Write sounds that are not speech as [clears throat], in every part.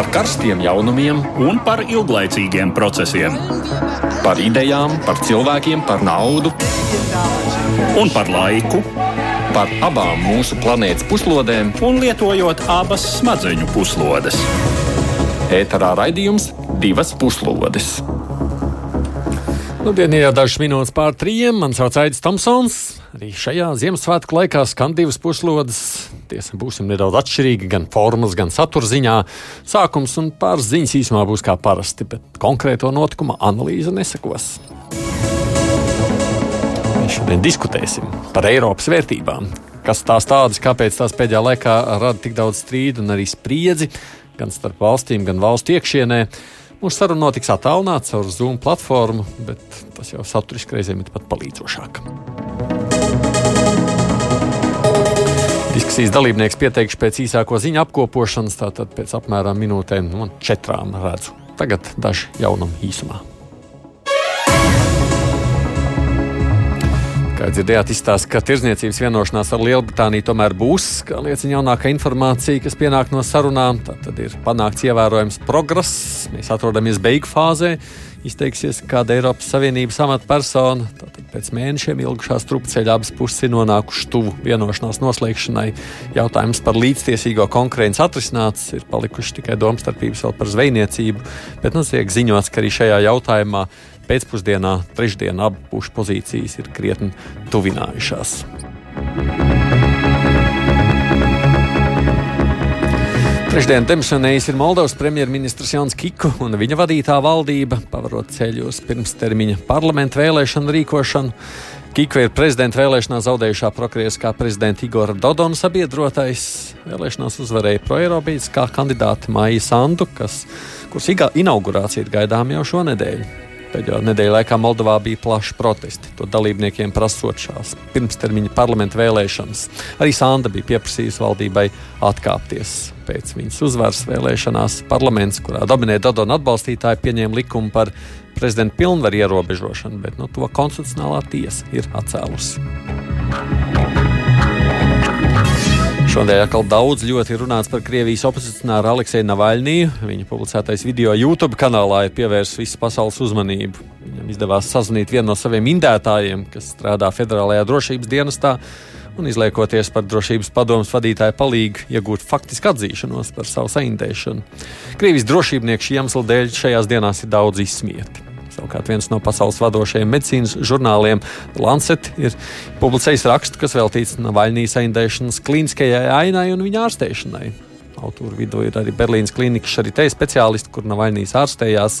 par karstiem jaunumiem un par ilglaicīgiem procesiem. Par idejām, par cilvēkiem, par naudu un par laiku. Par abām mūsu planētas puslodēm, un lietojot abas smadzeņu puslodes. ēterā raidījums divas puslodes. Nudien ir jau dažas minūtes pār trījiem. Mani sauc Aits Tomsons. Arī šajā Ziemassvētku laikā skan divas puslodes. Tiesa, būsim nedaudz atšķirīgi gan formas, gan satura ziņā. Sākums un pāris ziņas īsumā būs kā parasti, bet konkrēto notikumu analīze nesakos. Mēs šodien diskutēsim par Eiropas vērtībām. Kas tās tādas, kāpēc tās pēdējā laikā rada tik daudz strīdu un arī spriedzi gan starp valstīm, gan valstu iekšienē. Mūsu saruna notiks attālināta caur Zoom platformu, bet tas jau saturiski reizēm ir pat palīdzošāk. Diskusijas dalībnieks pieteikšu pēc īsāko ziņu apkopošanas, tātad pēc apmēram minūtēm no četrām redzu. Tagad daži jaunumi īsumā. Kā dzirdējāt, izstāsta, ka tirzniecības vienošanās ar Lielbritāniju tomēr būs, kā liecina jaunākā informācija, kas pienāk no sarunām. Tad ir panākts ievērojams progress. Mēs atrodamies beigu fāzē. Izteiksies kāda Eiropas Savienības amatpersona. Tātad pēc mēnešiem ilgušās trupceļa abas puses ir nonākušas tuvu vienošanās noslēgšanai. Jautājums par līdztiesīgo konkurenci atrisināts, ir palikušas tikai domstarpības vēl par zvejniecību, bet nu tiek ziņots, ka arī šajā jautājumā pēcpusdienā, trešdienā abu pušu pozīcijas ir krietni tuvinājušās. Trešdien demisionējis ir Moldovas premjerministrs Jans Kiku un viņa vadītā valdība, pavarot ceļu uz pirmstermiņa parlamentu vēlēšanu rīkošanu. Kika ir prezidenta vēlēšanā zaudējušā prokuroriskā prezidenta Igora Dodona sabiedrotais. Vēlēšanās uzvarēja proeiropeiskā kandidāte Maija Sandu, kas, kuras inaugurācija ir gaidām jau šonadēļ. Pēdējo nedēļu laikā Moldovā bija plaši protesti, to dalībniekiem prasot šās pirmstermiņa parlamenta vēlēšanas. Arī Sanda bija pieprasījusi valdībai atkāpties. Pēc viņas uzvaras vēlēšanās parlaments, kurā dominē Dodona atbalstītāji, pieņēma likumu par prezidenta pilnvaru ierobežošanu, bet nu, to konstitucionālā tiesa ir atcēlusi. Šodien atkal daudz ļoti runāts par Krievijas opozicionāru Aleksēju Navaļniju. Viņa publicētais video YouTube kanālā ir pievērsis visas pasaules uzmanību. Viņam izdevās sazvanīt vienu no saviem indētājiem, kas strādā Federālajā drošības dienestā, un izliekoties par drošības padomus vadītāju palīgu, iegūt faktisku atzīšanos par savu saindēšanu. Krievijas drošībnieki šī iemesla dēļ šajās dienās ir daudz izsmieti. Savukārt viens no pasaules vadošajiem medicīnas žurnāliem, Lancet, ir publicējis rakstu, kas veltīts Navaļnijas aindēšanas klīniskajai ainai un viņa ārstēšanai. Autora vidū ir arī Berlīnas klīnikas šarité speciālisti, kur Navaļnijas ārstējās.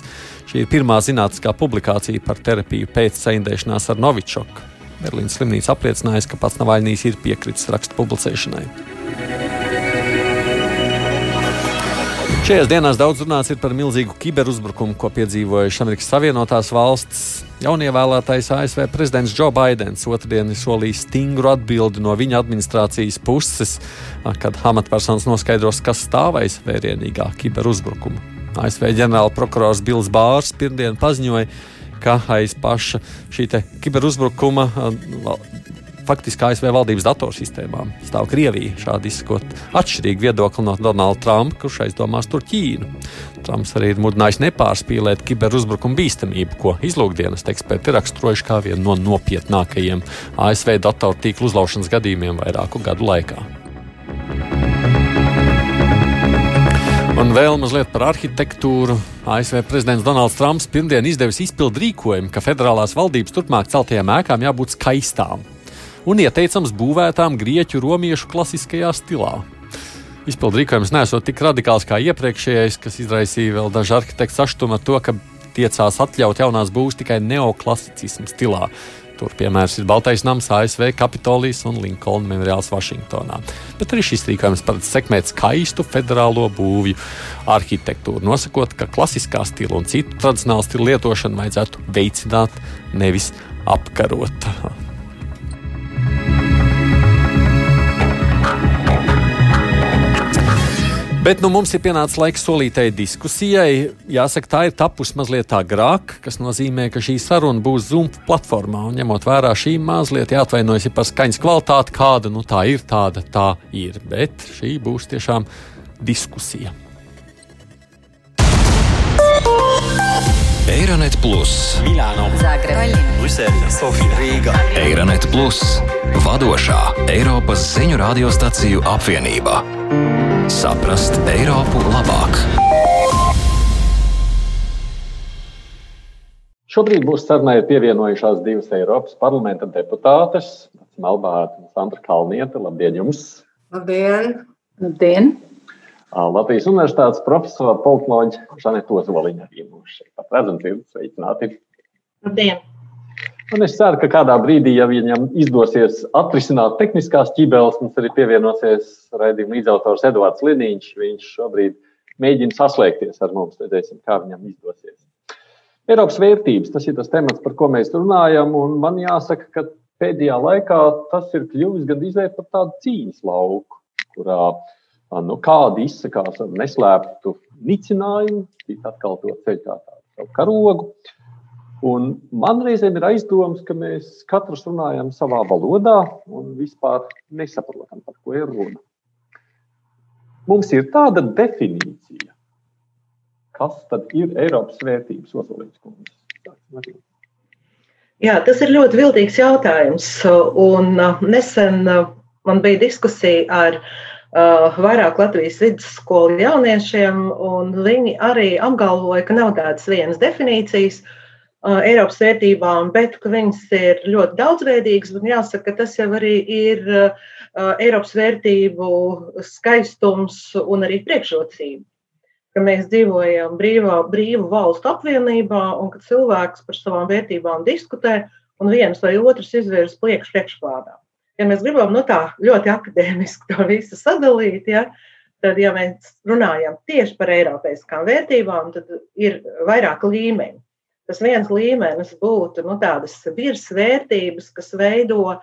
Šī ir pirmā zinātniskā publikācija par terapiju pēc saindēšanās ar Novičoku. Berlīnas slimnīca apliecināja, ka pats Navaļnijas ir piekritis rakstu publicēšanai. Šajās dienās daudz runāts par milzīgu kiberuzbrukumu, ko piedzīvojuši Amerikas Savienotās valsts. Jaunievēlētais ASV prezidents Joe Bidenis otrdien ir solījis stingru atbildi no viņa administrācijas puses, kad amatpersonas noskaidros, kas stāvēs vērienīgā kiberuzbrukuma. ASV ģenerāla prokurors Bills Bārs pirmdien paziņoja, ka aiz paša šī kiberuzbrukuma faktiski ASV valdības datorsistēmām stāv Krievija. Šādi izsakot atšķirīgu viedokli no Donalda Trumpa, kurš aizdomās tur Ķīnu. Trumps arī ir mudinājis nepārspīlēt kiberuzbrukumu bīstamību, ko izlūkdienas eksperti raksturojuši kā vienu no nopietnākajiem ASV datortīklu uzlaušanas gadījumiem vairāku gadu laikā. Un vēl mazliet par arhitektūru. ASV prezidents Donalds Trumps pirmdien izdevis izpildu rīkojumu, ka federālās valdības turpmāk celtajām ēkām jābūt skaistām un ieteicams būvētām grieķu romiešu klasiskajā stilā. Izpildu rīkojums nesot tik radikāls kā iepriekšējais, kas izraisīja vēl dažu arhitektu sašutumu ar to, ka tiecās atļaut jaunās būvs tikai neoklasicismu stilā. Tur piemērs ir Baltais nams, ASV Kapitolijas un Linkolna memoriāls Vašingtonā. Bet arī šis rīkojums paredz sekmēt skaistu federālo būvju arhitektūru, nosakot, ka klasiskā stila un citu tradicionālu stilu lietošanu vajadzētu veicināt, nevis apkarot. [laughs] Bet nu, mums ir pienācis laiks solītai diskusijai. Jāsaka, tā ir tapusi mazliet agrāk, kas nozīmē, ka šī saruna būs Zoom platformā. Un, ņemot vērā šī mazliet, jāatvainojas par skaņas kvalitāti, kāda nu, tā ir, tāda tā ir. Bet šī būs tiešām diskusija. Eironet Plus, Milāno, Zagreb, Brisele, Sofija, Rīga. Eironet Plus, vadošā Eiropas ziņu radiostaciju apvienība. Saprast Eiropu labāk! Šobrīd mūsu sarunai ir pievienojušās divas Eiropas parlamenta deputātes - Melbārta un Sandra Kalniete. Labdien jums! Labdien! Labdien! Latvijas Universitātes profesora politoloģija Žaneta Ozoliņa arī mūs šeit pat redzams ir sveicināti. Labdien! Un es ceru, ka kādā brīdī, ja viņam izdosies atrisināt tehniskās ķibeles, mums arī pievienosies raidījuma līdzautors Edvards Liniņš. Viņš šobrīd mēģina saslēgties ar mums, redzēsim, kā viņam izdosies. Eiropas vērtības, tas ir tas temats, par ko mēs runājam, un man jāsaka, ka pēdējā laikā tas ir kļuvis gandrīz par tādu cīņas lauku, kurā uh, nu, kādi izsakās ar neslēptu nicinājumu, citi atkal to ceļ kā tādu karogu. Un man reizēm ir aizdoms, ka mēs katrs runājam savā valodā un vispār nesaprotam, par ko ir runa. Mums ir tāda definīcija, kas tad ir Eiropas vērtības uzvalības. Jā, tas ir ļoti viltīgs jautājums. Un nesen man bija diskusija ar uh, uh, vairāk Latvijas vidusskolu jauniešiem, un viņi arī apgalvoja, ka nav tādas vienas definīcijas uh, Eiropas vērtībām, bet viņas ir ļoti daudzveidīgas, un jāsaka, ka tas jau arī ir uh, Eiropas vērtību skaistums un arī priekšrocība. Ka mēs dzīvojam brīvā, brīvu valstu apvienībā, un ka cilvēks par savām vērtībām diskutē, un viens vai otrs izvirs priekš priekšplānā ja mēs gribam nu, tā ļoti akadēmiski to visu sadalīt, ja, tad, ja mēs runājam tieši par eiropeiskām vērtībām, tad ir vairāk līmeņi. Tas viens līmenis būtu nu, tādas virsvērtības, kas veido uh,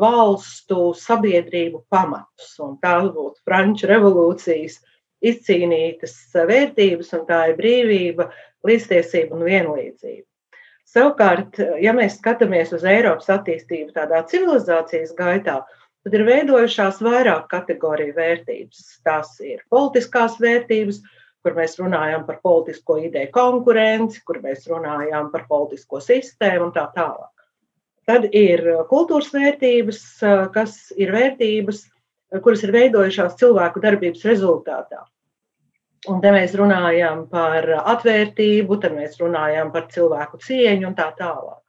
valstu sabiedrību pamatus. Tās būtu Franču revolūcijas izcīnītas vērtības, un tā ir brīvība, līdztiesība un vienlīdzība. Savukārt, ja mēs skatāmies uz Eiropas attīstību tādā civilizācijas gaitā, tad ir veidojušās vairāk kategoriju vērtības. Tās ir politiskās vērtības, kur mēs runājam par politisko ideju konkurenci, kur mēs runājam par politisko sistēmu un tā tālāk. Tad ir kultūras vērtības, kas ir vērtības, kuras ir veidojušās cilvēku darbības rezultātā. Un te mēs runājam par atvērtību, tad mēs runājam par cilvēku cieņu un tā tālāk.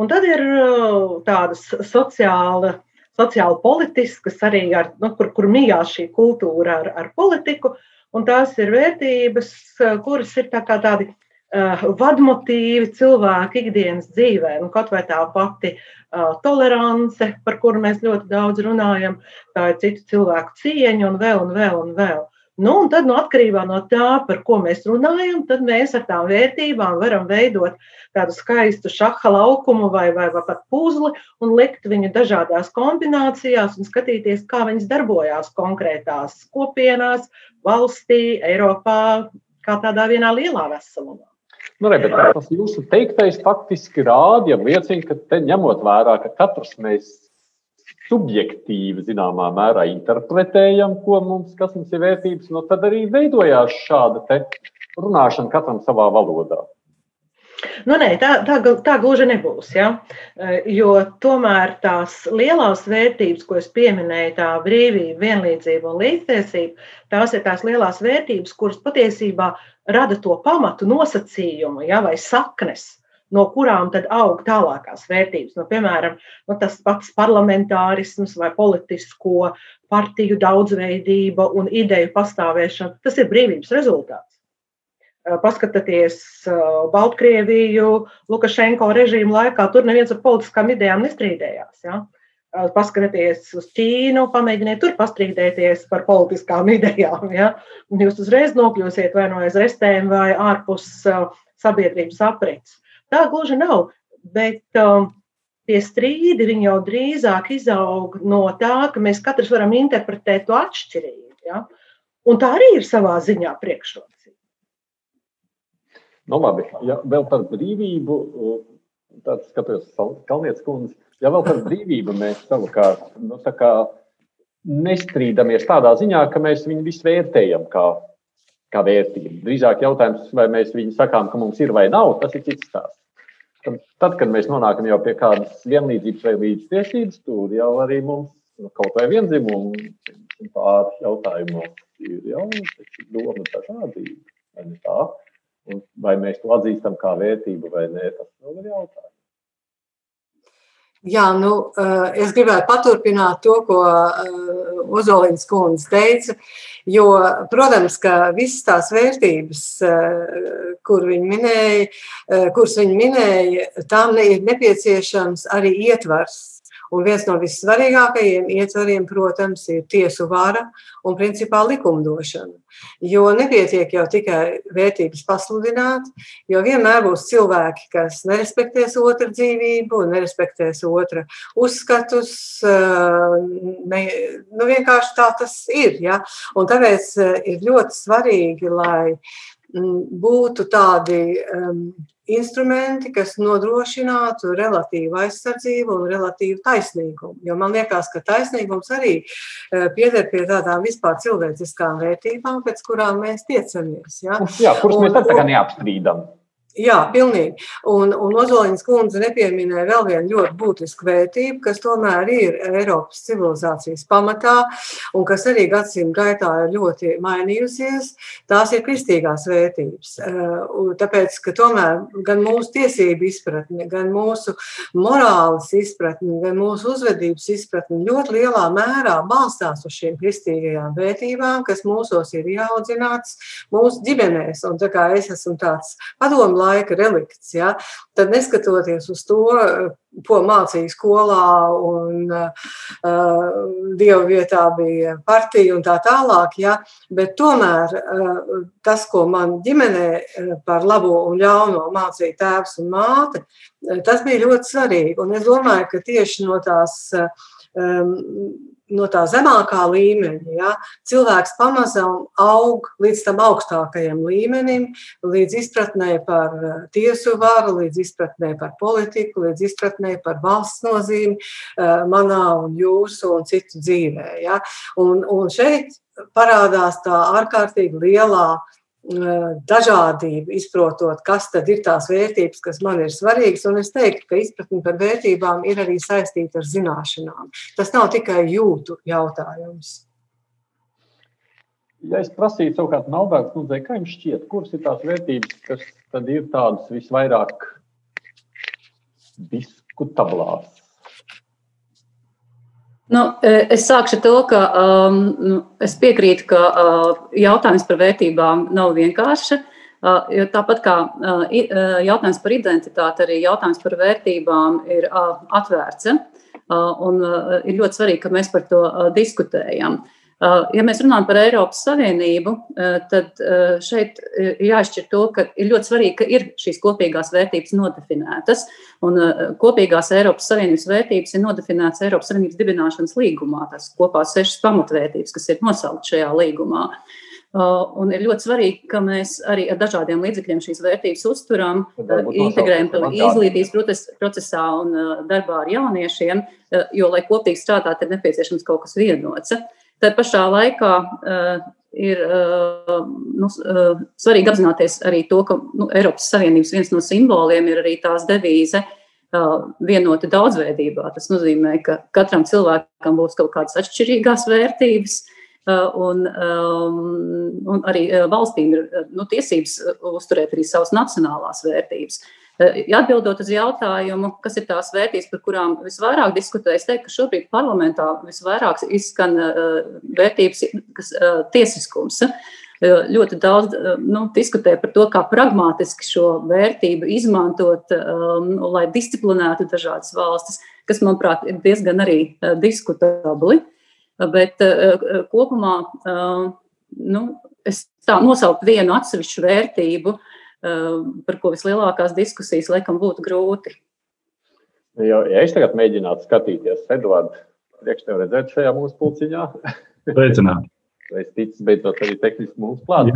Un tad ir uh, tādas sociāla, sociāli politiskas, arī ar, nu, kur, kur mījās šī kultūra ar, ar politiku, un tās ir vērtības, uh, kuras ir tā tādi uh, vadmotīvi cilvēku ikdienas dzīvē. Nu, kaut vai tā pati uh, tolerance, par kuru mēs ļoti daudz runājam, tā ir citu cilvēku cieņa un vēl un vēl un vēl. Nu, un tad, nu, atkarībā no tā, par ko mēs runājam, tad mēs ar tām vērtībām varam veidot tādu skaistu šaha laukumu vai, vai, vai pat puzli un likt viņu dažādās kombinācijās un skatīties, kā viņas darbojās konkrētās kopienās, valstī, Eiropā, kā tādā vienā lielā veselumā. Nu, re, tas jūsu teiktais faktiski rāda, ja liecina, ka te ņemot vērā, ka katrs mēs subjektīvi, zināmā mērā, interpretējam, ko mums, kas mums ir vērtības, nu, tad arī veidojās šāda runāšana katram savā valodā. Nu, nē, tā, tā, tā gluži nebūs. Ja? Jo tomēr tās lielās vērtības, ko es pieminēju, tā brīvība, vienlīdzība un līdztiesība, tās ir tās lielās vērtības, kuras patiesībā rada to pamatu nosacījumu ja, vai saknes no kurām tad aug tālākās vērtības. Nu, piemēram, nu, tas pats parlamentārisms vai politisko partiju daudzveidība un ideju pastāvēšana, tas ir brīvības rezultāts. Paskatieties Baltkrieviju, Lukašenko režīmu laikā, tur neviens ar politiskām idejām nestrīdējās. Ja? Paskatieties uz Ķīnu, pamēģiniet tur pastrīdēties par politiskām [laughs] idejām. Ja? Jūs uzreiz nokļūsiet vai no aiz restēm, vai ārpus sabiedrības aprits. Tā gluži nav. Bet um, tie strīdi jau drīzāk izaug no tā, ka mēs katrs varam interpretēt to atšķirīgi. Ja? Un tā arī ir savā ziņā priekšrocība. Nu, labi, ja vēl par brīvību, tad skatos Kalnietes kundze, ja vēl par brīvību mēs savukārt nu, tā kā nestrīdamies tādā ziņā, ka mēs viņu visu vērtējam kā kā vērtība. Drīzāk jautājums, vai mēs viņu sakām, ka mums ir vai nav, tas ir cits stāsts. Tad, kad mēs nonākam jau pie kādas vienlīdzības vai līdztiesības, tur jau arī mums nu, kaut vai vienzimumu pāris jautājumos ir jau doma dažādība. Un vai mēs to atzīstam kā vērtību vai nē, tas vēl ir jautājums. Jā, nu, eh, es gribētu paturpināt to, ko eh, Ozoliņš kundze teica, jo, protams, ka visas tās vērtības, eh, kur viņi minēja, kuras viņi minēja, tām ir nepieciešams arī ietvars Un viens no vissvarīgākajiem ietvariem, protams, ir tiesu vara un principā likumdošana. Jo nepietiek jau tikai vērtības pasludināt, jo vienmēr būs cilvēki, kas nerespektēs otru dzīvību, nerespektēs otra uzskatus. Ne, nu vienkārši tā tas ir. Ja? Un tāpēc ir ļoti svarīgi, lai būtu tādi um, instrumenti, kas nodrošinātu relatīvu aizsardzību un relatīvu taisnīgumu. Jo man liekas, ka taisnīgums arī uh, pieder pie tādām vispār cilvēciskām vērtībām, pēc kurām mēs tiecamies. Ja? Jā, kuras mēs tad neapstrīdam. Jā, pilnīgi. Un, un Ozoliņas kundze nepieminēja vēl vienu ļoti būtisku vērtību, kas tomēr ir Eiropas civilizācijas pamatā un kas arī gadsimtu gaitā ir ļoti mainījusies. Tās ir kristīgās vērtības. Uh, tāpēc, ka tomēr gan mūsu tiesību izpratne, gan mūsu morāles izpratne, gan mūsu uzvedības izpratne ļoti lielā mērā balstās uz šīm kristīgajām vērtībām, kas mūsos ir jāaudzināts mūsu ģimenēs. Un tā kā es esmu tāds padomu laika relikts. Ja? Tad neskatoties uz to, ko mācīja skolā, un uh, dievu vietā bija partija un tā tālāk, ja? bet tomēr uh, tas, ko man ģimenē par labo un ļauno mācīja tēvs un māte, tas bija ļoti svarīgi. Un es domāju, ka tieši no tās um, no tā zemākā līmeņa. Ja, cilvēks pamazām aug līdz tam augstākajam līmenim, līdz izpratnē par eh, tiesu varu, līdz izpratnē par politiku, līdz izpratnē par valsts nozīmi eh, manā un jūsu un citu dzīvē. Ja. Un, un šeit parādās tā ārkārtīgi lielā dažādību, izprotot, kas tad ir tās vērtības, kas man ir svarīgas. Un es teiktu, ka izpratne par vērtībām ir arī saistīta ar zināšanām. Tas nav tikai jūtu jautājums. Ja es prasītu savukārt Melbērts kundzei, kā jums šķiet, kuras ir tās vērtības, kas tad ir tādas visvairāk diskutablās? Nu, e, es sākšu ar to, ka um, nu, es piekrītu, ka uh, jautājums par vērtībām nav vienkāršs. Uh, jo tāpat kā uh, jautājums par identitāti, arī jautājums par vērtībām ir uh, atvērts. Uh, un uh, ir ļoti svarīgi, ka mēs par to uh, diskutējam. Uh, ja mēs runājam par Eiropas Savienību, uh, tad uh, šeit ir jāizšķir to, ka ir ļoti svarīgi, ka ir šīs kopīgās vērtības nodefinētas. Un kopīgās Eiropas Savienības vērtības ir nodefinētas Eiropas Savienības dibināšanas līgumā. Tas kopā sešas pamatvērtības, kas ir nosauktas šajā līgumā. Un ir ļoti svarīgi, ka mēs arī ar dažādiem līdzekļiem šīs vērtības uzturam, integrējam izglītības procesā un darbā ar jauniešiem, jo, lai kopīgi strādātu, ir nepieciešams kaut kas vienots. Tā pašā laikā uh, ir uh, nu, uh, svarīgi apzināties arī to, ka nu, Eiropas Savienības viens no simboliem ir arī tās devīze vienota daudzveidībā. Tas nozīmē, ka katram cilvēkam būs kaut kādas atšķirīgās vērtības. Un, un arī valstīm ir nu, tiesības uzturēt arī savas nacionālās vērtības. Uh, Eh, atbildot uz jautājumu, kas ir tās vērtības, par kurām visvairāk diskutē, es teiktu, ka šobrīd parlamentā visvairāk izskan eh, vērtības, kas eh, tiesiskums. Ļoti daudz nu, diskutē par to, kā pragmatiski šo vērtību izmantot, um, lai disciplinētu dažādas valstis, kas, manuprāt, ir diezgan arī diskutabli. Bet uh, kopumā uh, nu, es tā nosaucu vienu atsevišķu vērtību, uh, par ko vislielākās diskusijas laikam būtu grūti. Ja, ja es tagad mēģinātu skatīties, Edvards, priekš tev redzēt šajā mūsu pulciņā. [laughs] Sveicināt. es ticu, beidzot arī tehniski mums klāt.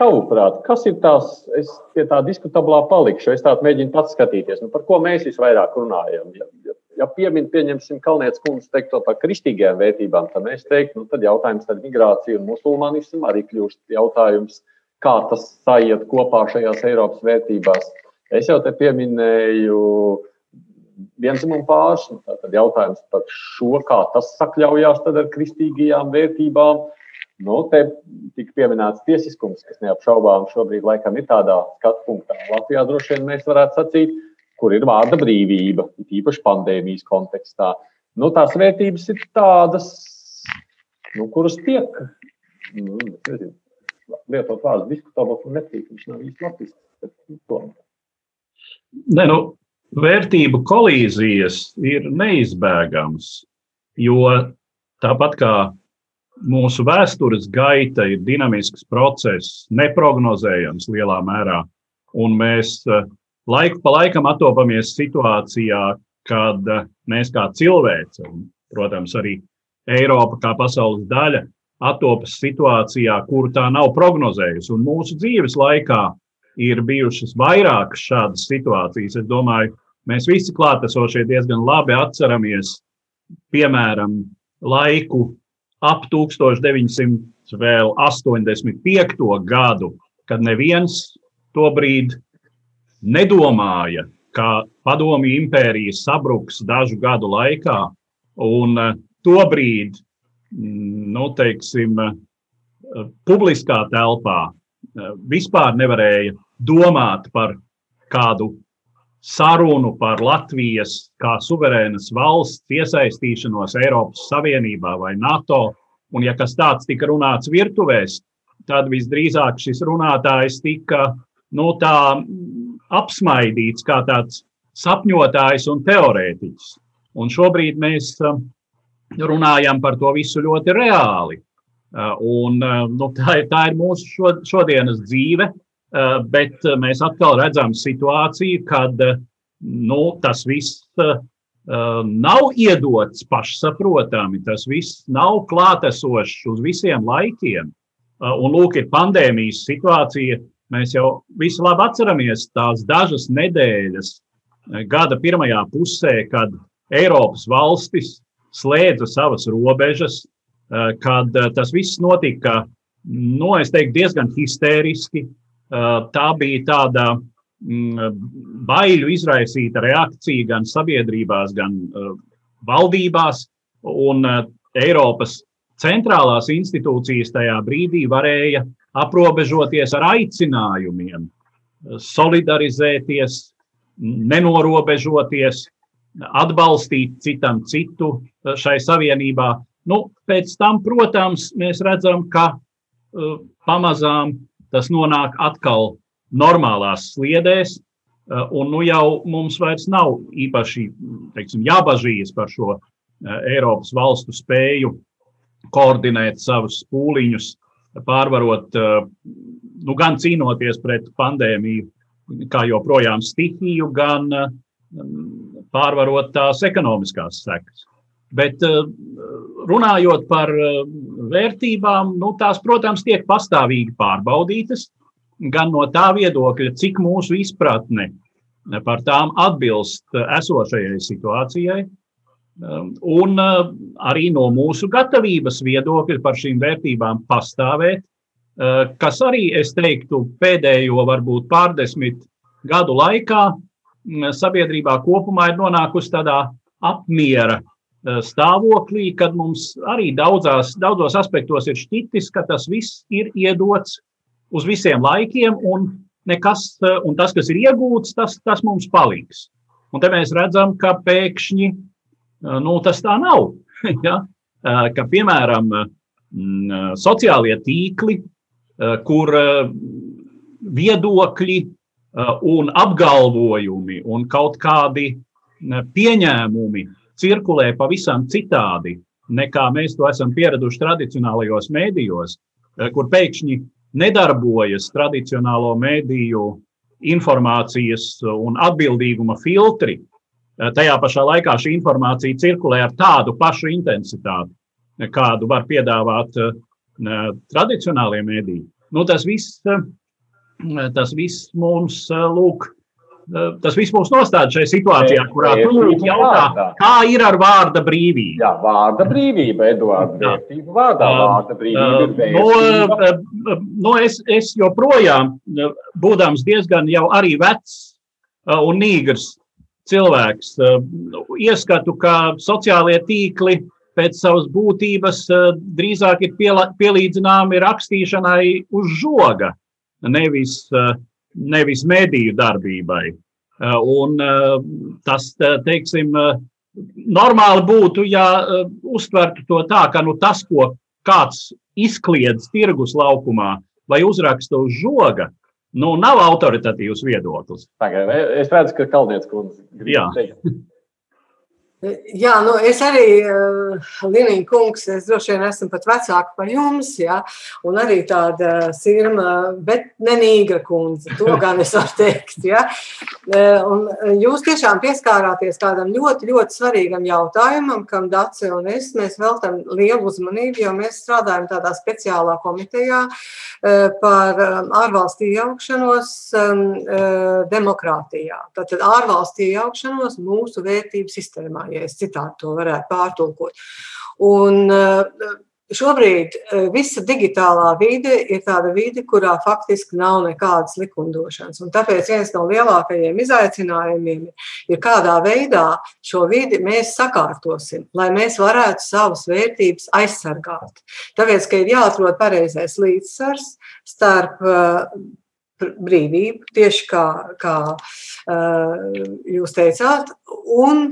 Tavuprāt, kas ir tās, es pie tā diskutablā palikšu, es tādu mēģinu pats skatīties, nu, par ko mēs visvairāk runājam. Ja, ja ja piemin, pieņemsim Kalnietes kundzes teikto par kristīgajām vērtībām, tad mēs teiktu, nu, tad jautājums par migrāciju un musulmanismu arī kļūst jautājums, kā tas sajiet kopā šajās Eiropas vērtībās. Es jau te pieminēju vienzimumu pāris, nu, tad jautājums par šo, kā tas sakļaujās ar kristīgajām vērtībām. Nu, te tika pieminēts tiesiskums, kas neapšaubām šobrīd laikam ir tādā skatu punktā. Latvijā droši vien mēs varētu sacīt, kur ir vārda brīvība, īpaši pandēmijas kontekstā. Nu, tās vērtības ir tādas, nu, kuras tiek nu, nezinu, lietot vārdu diskutabls un netīk, viņš nav īsti latvijas. Ne, nu, vērtību kolīzijas ir neizbēgamas, jo tāpat kā mūsu vēstures gaita ir dinamisks process, neparedzējams lielā mērā, un mēs uh, laiku pa laikam atopamies situācijā, kad eh, mēs kā cilvēci, un, protams, arī Eiropa kā pasaules daļa, atopas situācijā, kur tā nav prognozējusi. Un mūsu dzīves laikā ir bijušas vairākas šādas situācijas. Es domāju, mēs visi klātesošie diezgan labi atceramies, piemēram, laiku ap 1985. gadu, kad neviens to brīdi nedomāja, ka padomju impērija sabruks dažu gadu laikā, un eh, tobrīd, nu, teiksim, eh, publiskā telpā eh, vispār nevarēja domāt par kādu sarunu par Latvijas kā suverēnas valsts iesaistīšanos Eiropas Savienībā vai NATO. Un, ja kas tāds tika runāts virtuvēs, tad visdrīzāk šis runātājs tika nu, tā apsmaidīts kā tāds sapņotājs un teorētiķis. Un šobrīd mēs um, runājam par to visu ļoti reāli. Uh, un, uh, nu, tā, ir, tā ir mūsu šodienas dzīve, uh, bet mēs atkal redzam situāciju, kad nu, tas viss nav iedots pašsaprotami, tas viss nav klātesošs uz visiem laikiem. Un lūk, ir pandēmijas situācija, Mēs jau visi labi atceramies tās dažas nedēļas eh, gada pirmajā pusē, kad Eiropas valstis slēdza savas robežas, eh, kad eh, tas viss notika, nu, es teiktu, diezgan histēriski. Tā bija tāda mm, baiļu izraisīta reakcija gan sabiedrībās, gan valdībās, un Eiropas centrālās institūcijas tajā brīdī varēja aprobežoties ar aicinājumiem, solidarizēties, nenorobežoties, atbalstīt citam citu šai savienībā. Nu, pēc tam, protams, mēs redzam, ka uh, pamazām tas nonāk atkal normālās sliedēs, uh, un nu jau mums vairs nav īpaši teiksim, jābažījies par šo uh, Eiropas valstu spēju koordinēt savus pūliņus, pārvarot, eh, nu, gan cīnoties pret pandēmiju, kā joprojām stihiju, gan eh, pārvarot tās ekonomiskās sekas. Bet eh, runājot par vērtībām, nu, tās, protams, tiek pastāvīgi pārbaudītas, gan no tā viedokļa, cik mūsu izpratne par tām atbilst esošajai situācijai, Um, un uh, arī no mūsu gatavības viedokļa par šīm vērtībām pastāvēt, kas arī, es teiktu, pēdējo varbūt pārdesmit gadu laikā sabiedrībā kopumā ir nonākusi tādā apmiera uh, stāvoklī, kad mums arī daudzās, daudzos aspektos ir šķitis, ka tas viss ir iedots uz visiem laikiem, un, nekas, un tas, kas ir iegūts, tas, tas mums paliks. Un te mēs redzam, ka pēkšņi Nu, tas tā nav. [laughs] ja? Ka, piemēram, sociālie tīkli, kur viedokļi un apgalvojumi un kaut kādi pieņēmumi cirkulē pavisam citādi nekā mēs to esam pieraduši tradicionālajos mēdījos, kur pēkšņi nedarbojas tradicionālo mēdīju informācijas un atbildīguma filtri, Eh, tajā pašā laikā šī informācija cirkulē ar tādu pašu intensitāti, kādu var piedāvāt uh, tradicionālie mēdīji. Nu, tas, viss, tas viss mums uh, lūk, tas viss mūs nostāda šajā situācijā, kurā tu lūdzu jautā, kā ir ar vārda brīvību. Jā, vārda brīvība, Eduards, vērtību vārdā vārda brīvība. No, no es, es joprojām, būdams diezgan jau arī vecs un nīgrs cilvēks, ieskatu, ka sociālie tīkli pēc savas būtības drīzāk ir pielīdzināmi rakstīšanai uz žoga, nevis, nevis mediju darbībai. Un tas, teiksim, normāli būtu, ja uztvertu to tā, ka nu, tas, ko kāds izkliedz tirgus laukumā vai uzraksta uz žoga, nu, nav autoritatīvs viedoklis. Tagad, es redzu, ka Kalniņš kundze grib teikt. [laughs] Jā, nu es arī, eh, Līnija kungs, es droši vien esmu pat vecāka par jums, jā, un arī tāda sirma, bet nenīga kundze, to [laughs] gan es varu teikt, jā. Uh, un jūs tiešām pieskārāties kādam ļoti, ļoti svarīgam jautājumam, kam Dace un es, mēs veltam lielu uzmanību, jo mēs strādājam tādā speciālā komitejā par ārvalstu iejaukšanos um, demokrātijā. Tātad ārvalstu iejaukšanos mūsu vērtību sistēmā ja es citādi to varētu pārtulkot. Un, eh, Šobrīd eh, visa digitālā vide ir tāda vide, kurā faktiski nav nekādas likumdošanas. Un tāpēc viens no lielākajiem izaicinājumiem ir, kādā veidā šo vidi mēs sakārtosim, lai mēs varētu savas vērtības aizsargāt. Tāpēc, ka ir jāatrod pareizais līdzsvars starp eh, brīvību, tieši kā, kā jūs teicāt, un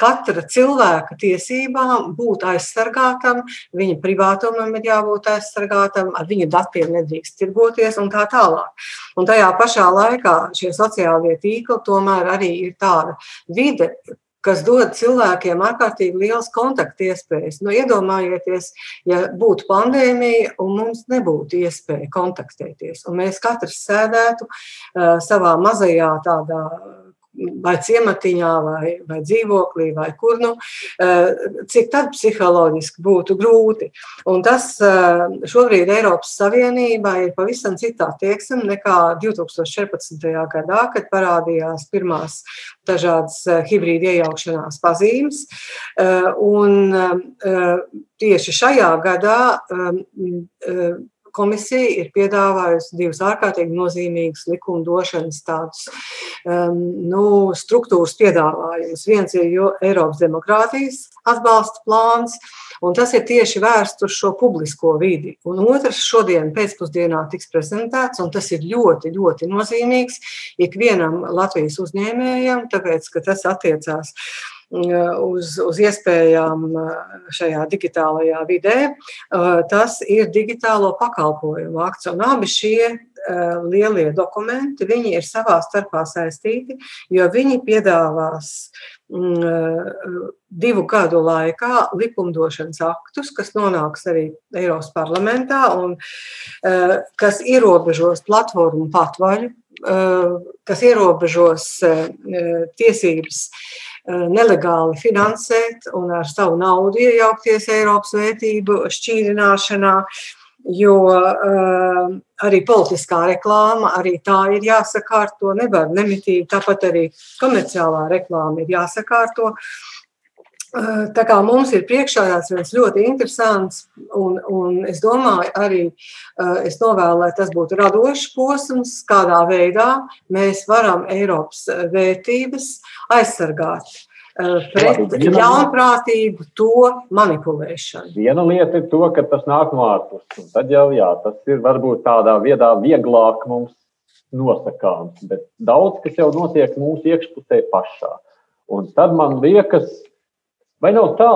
katra cilvēka tiesībām būt aizsargātam, viņa privātumam ir jābūt aizsargātam, ar viņa datiem nedrīkst tirgoties un tā tālāk. Un tajā pašā laikā šie sociālie tīkli tomēr arī ir tāda vide, kas dod cilvēkiem ārkārtīgi liels kontaktiespējas. Nu, iedomājieties, ja būtu pandēmija un mums nebūtu iespēja kontaktēties, un mēs katrs sēdētu uh, savā mazajā tādā vai ciematiņā, vai, vai dzīvoklī, vai kur nu, eh, cik tad psiholoģiski būtu grūti. Un tas eh, šobrīd Eiropas Savienībā ir pavisam citā tieksme nekā 2014. gadā, kad parādījās pirmās dažādas eh, hibrīda iejaukšanās pazīmes. Un tieši šajā gadā komisija ir piedāvājusi divus ārkārtīgi nozīmīgus likumdošanas tādus um, nu, struktūras piedāvājumus. Viens ir Eiropas demokrātijas atbalsta plāns, un tas ir tieši vērsts uz šo publisko vidi. Un otrs šodien pēcpusdienā tiks prezentēts, un tas ir ļoti, ļoti nozīmīgs ikvienam Latvijas uzņēmējam, tāpēc, ka tas attiecās uz, uz iespējām šajā digitālajā vidē, tas ir digitālo pakalpojumu akts. Un abi šie lielie dokumenti, viņi ir savā starpā saistīti, jo viņi piedāvās divu gadu laikā likumdošanas aktus, kas nonāks arī Eiropas parlamentā un kas ierobežos platformu patvaļu, kas ierobežos tiesības Eh, nelegāli finansēt un ar savu naudu iejaukties Eiropas vērtību šķīrināšanā, jo uh, arī politiskā reklāma, arī tā ir jāsakārto, nevar nemitīgi, tāpat arī komerciālā reklāma ir jāsakārto. Uh, tā kā mums ir priekšā viens ļoti interesants, un, un es domāju, arī es novēlu, lai tas būtu radošs posms, kādā veidā mēs varam Eiropas vērtības aizsargāt pret ļaunprātīgu to manipulēšanu. Viena lieta ir to, ka tas nāk no ārpuses. Tad jau jā, tas ir varbūt tādā viedā vieglāk mums nosakāms, bet daudz kas jau notiek mūsu iekšpusē pašā. Un tad man liekas, vai nav tā,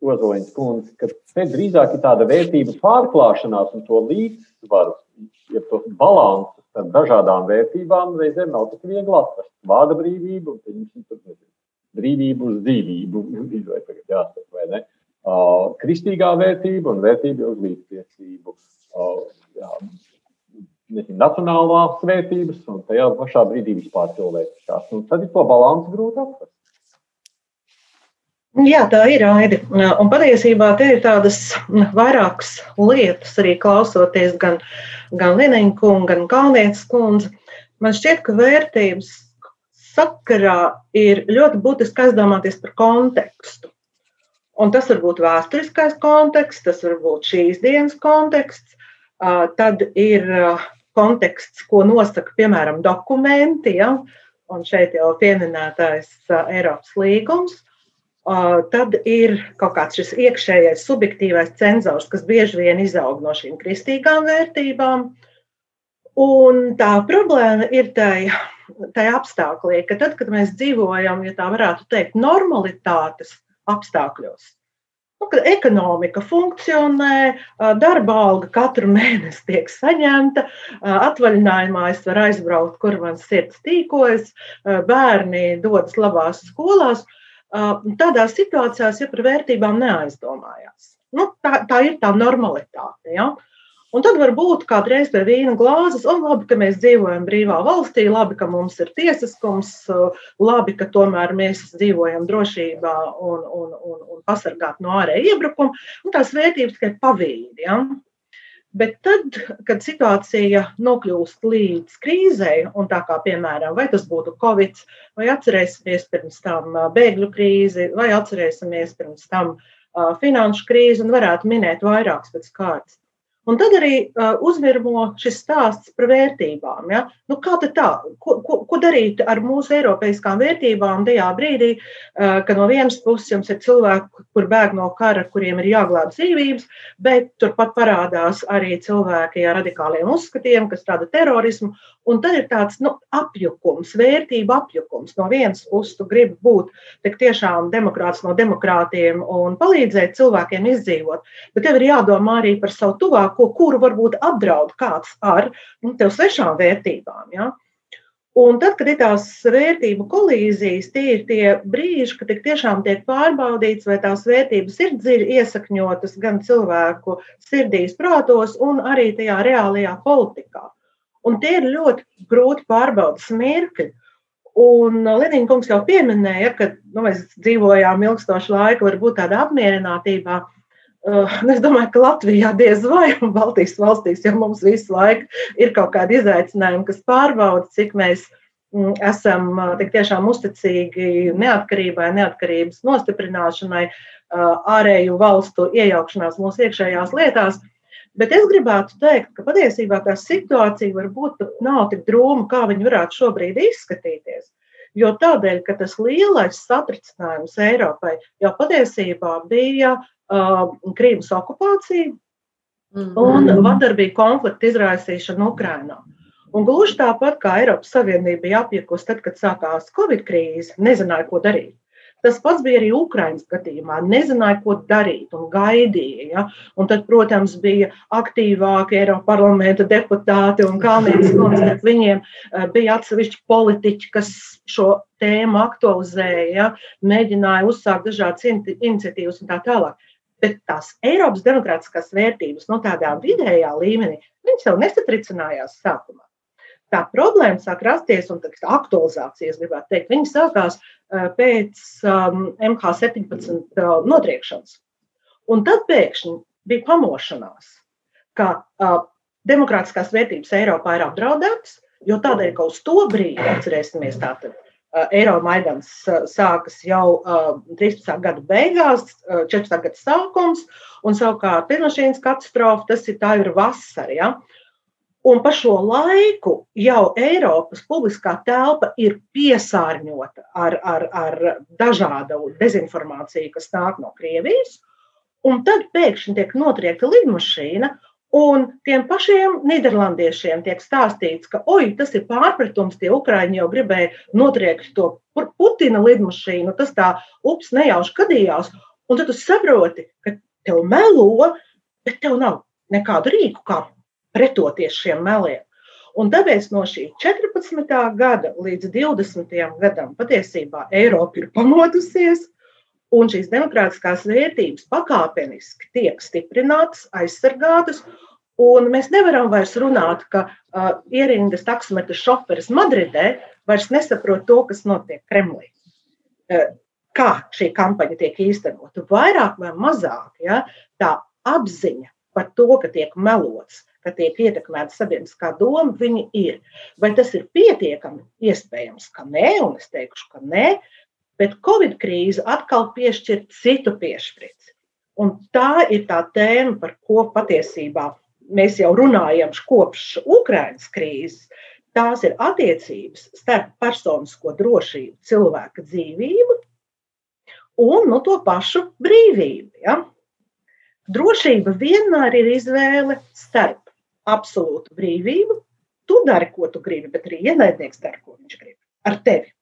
Ozoliņš kundze, ka te drīzāk ir tāda vērtību pārklāšanās un to līdzsvaru, ja to balansu starp dažādām vērtībām reizēm nav tik viegli atrast. Vārda brīvība, un pieņemsim, tur nezinu, brīvību uz dzīvību, vai tagad jāsaka, vai ne? Uh, kristīgā vērtība un vērtība uz līdztiesību. Uh, jā, nezinu, nacionālās vērtības un tajā pašā brīdī vispār cilvēciskās. Un tad ir to balansu grūti atrast. Jā, tā ir aidi. Un patiesībā te ir tādas vairākas lietas, arī klausoties gan, gan Lenina kunga, gan Kalnietes kundze. man šķiet, ka vērtības sakarā ir ļoti būtiski aizdomāties par kontekstu. Un tas var būt vēsturiskais konteksts, tas var būt šīs dienas konteksts, tad ir konteksts, ko nosaka piemēram dokumenti, ja? un šeit jau pieminētais Eiropas līgums. Tad ir kaut kāds šis iekšējais subjektīvais cenzors, kas bieži vien izaug no šīm kristīgām vērtībām. Un tā problēma ir tajā, tajā apstākļā, ka tad, kad mēs dzīvojam, ja tā varētu teikt, normalitātes apstākļos. Nu, kad ekonomika funkcionē, darba alga katru mēnesi tiek saņemta, atvaļinājumā es varu aizbraukt, kur man sirds tīkojas, bērni dodas labās skolās. Tādās situācijās, ja par vērtībām neaizdomājās. Nu, tā, tā ir tā normalitāte. Ja? Un tad var būt kādreiz pie vīna glāzes, un labi, ka mēs dzīvojam brīvā valstī, labi, ka mums ir tiesiskums, labi, ka tomēr mēs dzīvojam drošībā un, un, un, un pasargāt no ārēja iebrukuma. Un tās vērtības tikai pavīdi. Ja? Bet tad, kad situācija nokļūst līdz krīzei, un tā kā piemēram, vai tas būtu Covid, vai atcerēsimies pirms tam bēgļu krīzi, vai atcerēsimies pirms tam finanšu krīzi, un varētu minēt vairākas pēc kārtas Un tad arī uh, uzvirmo šis stāsts par vērtībām. Ja? Nu, kā tā? Ko, ko, ko darīt ar mūsu eiropeiskām vērtībām tajā brīdī, uh, kad no vienas puses jums ir cilvēki, kur bēg no kara, kuriem ir jāglābj dzīvības, bet turpat parādās arī cilvēki ar radikāliem uzskatiem, kas rada terorismu. Un tad ir tāds nu, apjukums, vērtību apjukums. No vienas puses, tu gribi būt tiešām demokrāts no demokrātiem un palīdzēt cilvēkiem izdzīvot, bet tev ir jādomā arī par savu tuvāko, kuru varbūt apdraud kāds ar nu, tev svešām vērtībām. Ja? Un tad, kad ir tās vērtību kolīzijas, tie ir tie brīži, kad tiešām tiek pārbaudīts, vai tās vērtības ir dziļi iesakņotas gan cilvēku sirdīs, prātos, un arī tajā reālajā politikā. Un tie ir ļoti grūti pārbaudas mirkļi. Un Lenīna kungs jau pieminēja, ka nu, mēs dzīvojām ilgstošu laiku, varbūt tādā apmierinātībā. Uh, [laughs] es domāju, ka Latvijā diez vai Baltijas valstīs jau mums visu laiku ir kaut kādi izaicinājumi, kas pārbauda, cik mēs mm, esam uh, tik tiešām uzticīgi neatkarībai, neatkarības nostiprināšanai, uh, ārēju valstu iejaukšanās mūsu iekšējās lietās. Bet es gribētu teikt, ka patiesībā tā situācija varbūt nav tik drūma, kā viņa varētu šobrīd izskatīties. Jo tādēļ, ka tas lielais satricinājums Eiropai jau patiesībā bija uh, Krīmas okupācija mm. un vardarbīga konflikta izraisīšana Ukrajinā. Un gluži tāpat kā Eiropas Savienība bija apjukusi, tad, kad sākās Covid krīze, nezināja, ko darīt. Tas pats bija arī Ukraiņas gadījumā. Nezināja, ko darīt un gaidīja. Ja? Un tad, protams, bija aktīvāki Eiropas parlamenta deputāti un Kalniņas kundze. Viņiem eh, bija atsevišķi politiķi, kas šo tēmu aktualizēja, ja? mēģināja uzsākt dažādas iniciatīvas un tā tālāk. Bet tās Eiropas demokrātiskās vērtības no tādā vidējā līmenī, viņas jau nesatricinājās sākumā tā problēma sāk rasties un tā aktualizācijas, gribētu teikt, viņi sākās pēc um, MH17 uh, notriekšanas. Un tad pēkšņi bija pamošanās, ka uh, demokrātiskās vērtības Eiropā ir apdraudētas, jo tādēļ, ka uz to brīdi, atcerēsimies, tātad uh, Eiromaidans uh, sākas jau uh, 13. gada beigās, uh, 14. gada sākums, un savukārt lidmašīnas katastrofa, tas ir tā ir vasara. Ja? Un pa šo laiku jau Eiropas publiskā telpa ir piesārņota ar, ar, ar dažādu dezinformāciju, kas nāk no Krievijas. Un tad pēkšņi tiek notriekta lidmašīna, un tiem pašiem nīderlandiešiem tiek stāstīts, ka oi, tas ir pārpratums, tie ukrāņi jau gribēja notriekt to Putina lidmašīnu, tas tā ups nejauši gadījās. Un tad tu saproti, ka tev melo, bet tev nav nekādu rīku, kā pretoties šiem meliem. Un tāpēc no šī 14. gada līdz 20. gadam patiesībā Eiropa ir pamodusies, un šīs demokrātiskās vērtības pakāpeniski tiek stiprinātas, aizsargātas. Un mēs nevaram vairs runāt, ka uh, ierindas taksometra šoferis Madridē vairs nesaprot to, kas notiek Kremlī. Uh, kā šī kampaņa tiek īstenota? Vairāk vai mazāk ja, tā apziņa par to, ka tiek melots, ka tiek ietekmēta sabiedriskā doma, viņi ir. Vai tas ir pietiekami? Iespējams, ka nē, un es teikšu, ka nē, bet Covid krīze atkal piešķir citu piešķirti. Un tā ir tā tēma, par ko patiesībā mēs jau runājam kopš Ukraiņas krīzes. Tās ir attiecības starp personisko drošību, cilvēka dzīvību un nu, to pašu brīvību. Ja? Drošība vienmēr ir izvēle starp absolūtu brīvību. Tu dari, ko tu gribi, bet arī ienaidnieks dara, ko viņš grib ar tevi.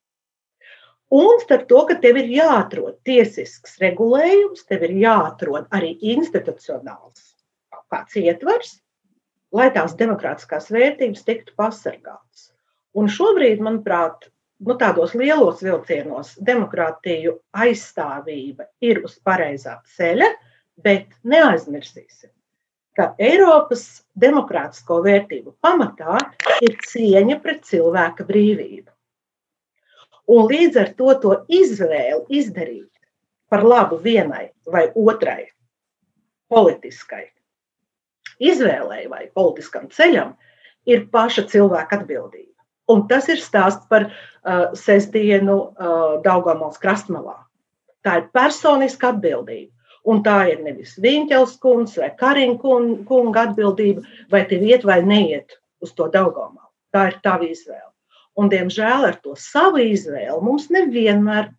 Un starp to, ka tev ir jāatrod tiesisks regulējums, tev ir jāatrod arī institucionāls kāds ietvers, lai tās demokrātiskās vērtības tiktu pasargātas. Un šobrīd, manuprāt, nu, tādos lielos vilcienos demokrātiju aizstāvība ir uz pareizā ceļa, bet neaizmirsīsim, ka Eiropas demokrātisko vērtību pamatā ir cieņa pret cilvēka brīvību. Un līdz ar to to izvēli izdarīt par labu vienai vai otrai politiskai izvēlei vai politiskam ceļam, ir paša cilvēka atbildība. Un tas ir stāsts par uh, sestdienu uh, Daugavmals krastmalā. Tā ir personiska atbildība. Un tā ir nevis Viņķels kungs vai Kariņa kunga atbildība, vai tev iet vai neiet uz to Daugavmalu. Tā ir tava izvēle. Un, diemžēl, ar to savu izvēli mums nevienmēr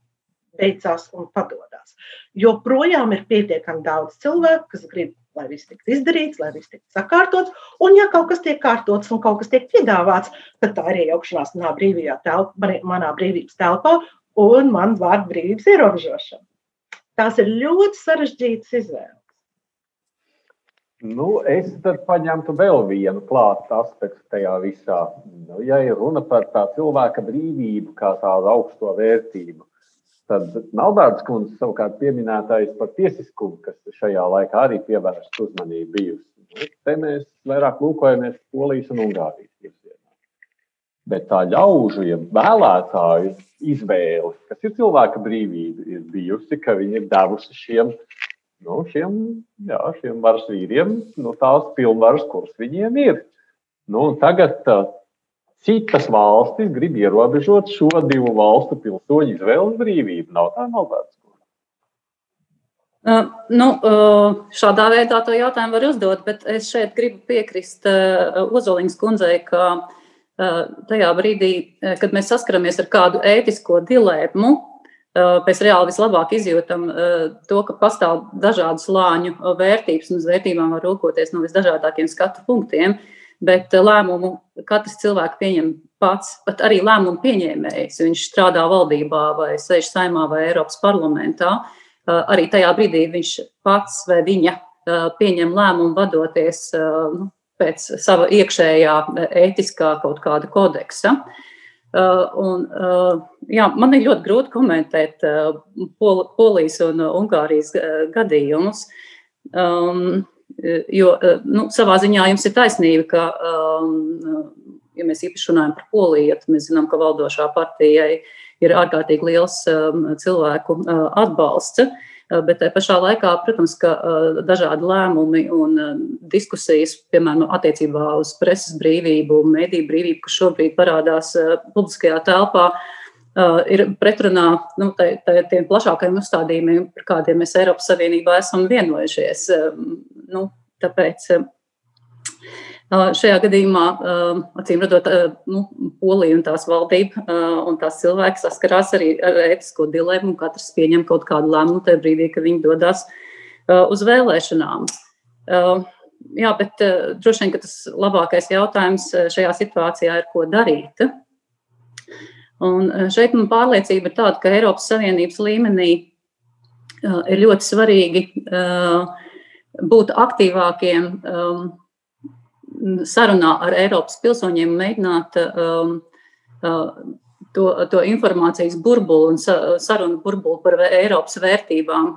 beidzās un padodas. Jo projām ir pietiekami daudz cilvēku, kas grib lai viss tiktu izdarīts, lai viss tiktu sakārtots. Un, ja kaut kas tiek kārtots un kaut kas tiek piedāvāts, tad tā ir iejaukšanās manā telpā, manā brīvības telpā un man vārdu brīvības ierobežošana. Tās ir ļoti sarežģītas izvēles. Nu, es tad paņemtu vēl vienu klāstu aspektu tajā visā. Nu, ja ir runa par tā cilvēka brīvību kā tādu augsto vērtību, Tad Melbārdas kundze savukārt pieminētais par tiesiskumu, kas šajā laikā arī pievērsta uzmanību bijusi. Nu, te mēs vairāk lūkojamies Polijas un Ungārijas. Bet tā ļaužu, ja vēlētāju izvēle, kas ir cilvēka brīvība, ir bijusi, ka viņi ir devusi šiem, nu, šiem, jā, šiem varas vīriem nu, tās pilnvaras, kuras viņiem ir. Nu, tagad citas valstis grib ierobežot šo divu valstu pilsoņu izvēles brīvību. Nav tā maldāts. Uh, nu, uh, šādā veidā to jautājumu var uzdot, bet es šeit gribu piekrist uh, Ozoliņas kundzei, ka uh, tajā brīdī, uh, kad mēs saskaramies ar kādu ētisko dilēmu, uh, mēs reāli vislabāk izjūtam to, ka pastāv dažādu slāņu vērtības, un uz vērtībām var rūkoties no visdažādākiem skatu punktiem. Bet eh, lēmumu katrs cilvēks pieņem pats, pat arī lēmumu pieņēmējs. Viņš strādā valdībā vai sēž saimā vai Eiropas parlamentā. Eh, arī tajā brīdī viņš pats vai viņa eh, pieņem lēmumu vadoties nu, pēc sava iekšējā ētiskā kaut kāda kodeksa. Un, jā, man ir ļoti grūti komentēt Pol Polijas un Ungārijas gadījumus. Um, Jo nu, savā ziņā jums ir taisnība, ka, um, ja mēs īpaši runājam par Poliju, tad mēs zinām, ka valdošā partijai ir ārkārtīgi liels um, cilvēku uh, atbalsts. Uh, bet tajā pašā laikā, protams, ka uh, dažādi lēmumi un diskusijas, piemēram, attiecībā uz preses brīvību, mediju brīvību, kas šobrīd parādās publiskajā telpā, ir pretrunā nu, tiem plašākajiem uzstādījumiem, par kādiem mēs Eiropas Savienībā esam vienojušies. Nu, tāpēc šajā gadījumā, acīm redzot, nu, Polija un tās valdība un tās cilvēki saskarās arī ar ētisko dilemmu. Katrs pieņem kaut kādu lēmumu tajā brīdī, kad viņi dodas uz vēlēšanām. Jā, bet droši vien tas labākais jautājums šajā situācijā ir, ko darīt. Un šeit man pārliecība ir tāda, ka Eiropas Savienības līmenī ir ļoti svarīgi būt aktīvākiem sarunā ar Eiropas pilsoņiem, mēģināt um, uh, to, to informācijas burbuli un sarunu burbuli par Eiropas vērtībām,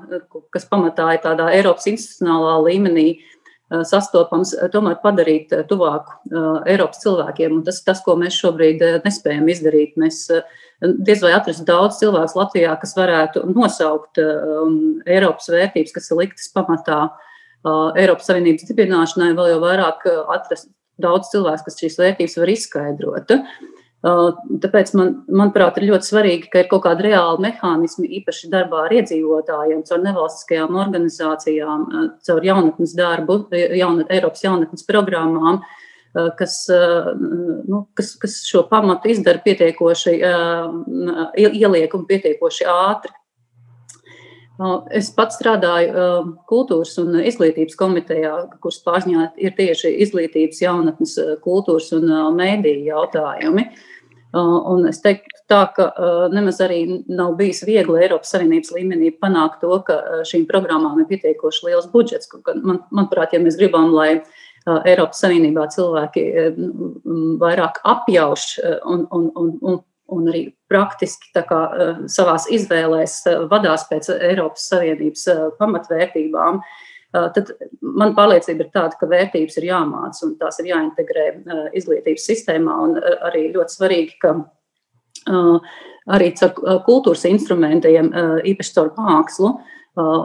kas pamatā ir tādā Eiropas institucionālā līmenī uh, sastopams, tomēr padarīt tuvāku uh, Eiropas cilvēkiem. Un tas ir tas, ko mēs šobrīd uh, nespējam izdarīt. Mēs diez vai atrast daudz cilvēku Latvijā, kas varētu nosaukt um, Eiropas vērtības, kas ir liktas pamatā uh, Eiropas Savienības dibināšanai, vēl jau vairāk atrast daudz cilvēku, kas šīs vērtības var izskaidrot. Tāpēc, man, manuprāt, ir ļoti svarīgi, ka ir kaut kāda reāla mehānismi, īpaši darbā ar iedzīvotājiem, caur nevalstiskajām organizācijām, caur jaunatnes darbu, jaunat, Eiropas jaunatnes programmām, kas, nu, kas, kas šo pamatu izdara pietiekoši, ieliek un pietiekoši ātri. Es pats strādāju kultūras un izglītības komitejā, kuras pārziņā ir tieši izglītības, jaunatnes, kultūras un mēdīju jautājumi. Un es teiktu, tā, ka nemaz arī nav bijis viegli Eiropas Savienības līmenī panākt to, ka šīm programmām ir pietiekoši liels budžets. Man, manuprāt, ja mēs gribam, lai Eiropas Savienībā cilvēki vairāk apjauš un, un, un, un un arī praktiski kā, eh, savā izvēlēs eh, vadās pēc Eiropas Savienības eh, pamatvērtībām, tad man pārliecība ir tāda, ka vērtības ir jāmāca un tās ir jāintegrē izglītības sistēmā. Arī ļoti svarīgi, ka arī caur kultūras instrumentiem, īpaši caur mākslu,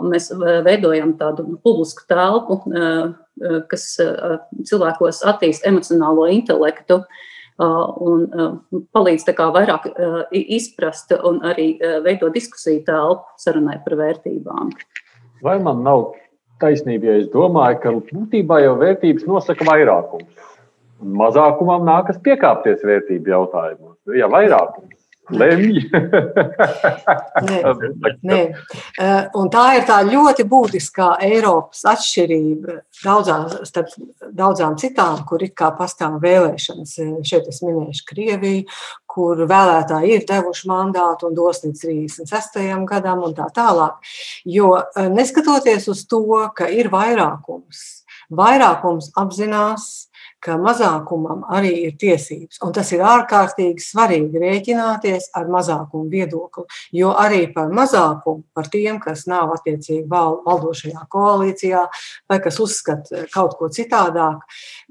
mēs veidojam tādu publisku telpu, kas cilvēkos attīst emocionālo intelektu. Uh, un palīdz vairāk izprast un arī veidot diskusiju telpu sarunai par vērtībām. Vai man nav taisnība, ja es domāju, ka būtībā jau vērtības nosaka vairākums? Mazākumam nākas piekāpties vērtību jautājumos. Ja vairākums lemj. nē, [laughs] nē. Eh, un tā ir tā ļoti būtiskā Eiropas atšķirība daudzām, starp daudzām citām, kur it kā pastāv vēlēšanas. Eh, šeit es minēšu Krieviju, kur vēlētāji ir devuši mandātu un dos līdz 36. gadam un tā tālāk. Jo eh, neskatoties uz to, ka ir vairākums, vairākums apzinās, ka mazākumam arī ir tiesības. Un tas ir ārkārtīgi svarīgi rēķināties ar mazākumu viedokli. Jo arī par mazākumu, par tiem, kas nav attiecīgi valdošajā koalīcijā vai kas uzskata kaut ko citādāk,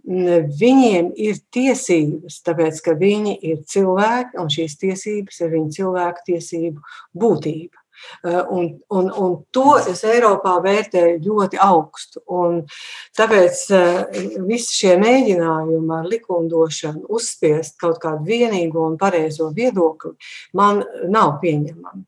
viņiem ir tiesības, tāpēc ka viņi ir cilvēki un šīs tiesības ir viņu cilvēku tiesību būtība. Eh, un, un, un to es Eiropā vērtēju ļoti augstu. Un tāpēc eh, visi šie mēģinājumi ar likumdošanu uzspiest kaut kādu vienīgo un pareizo viedokli man nav pieņemami.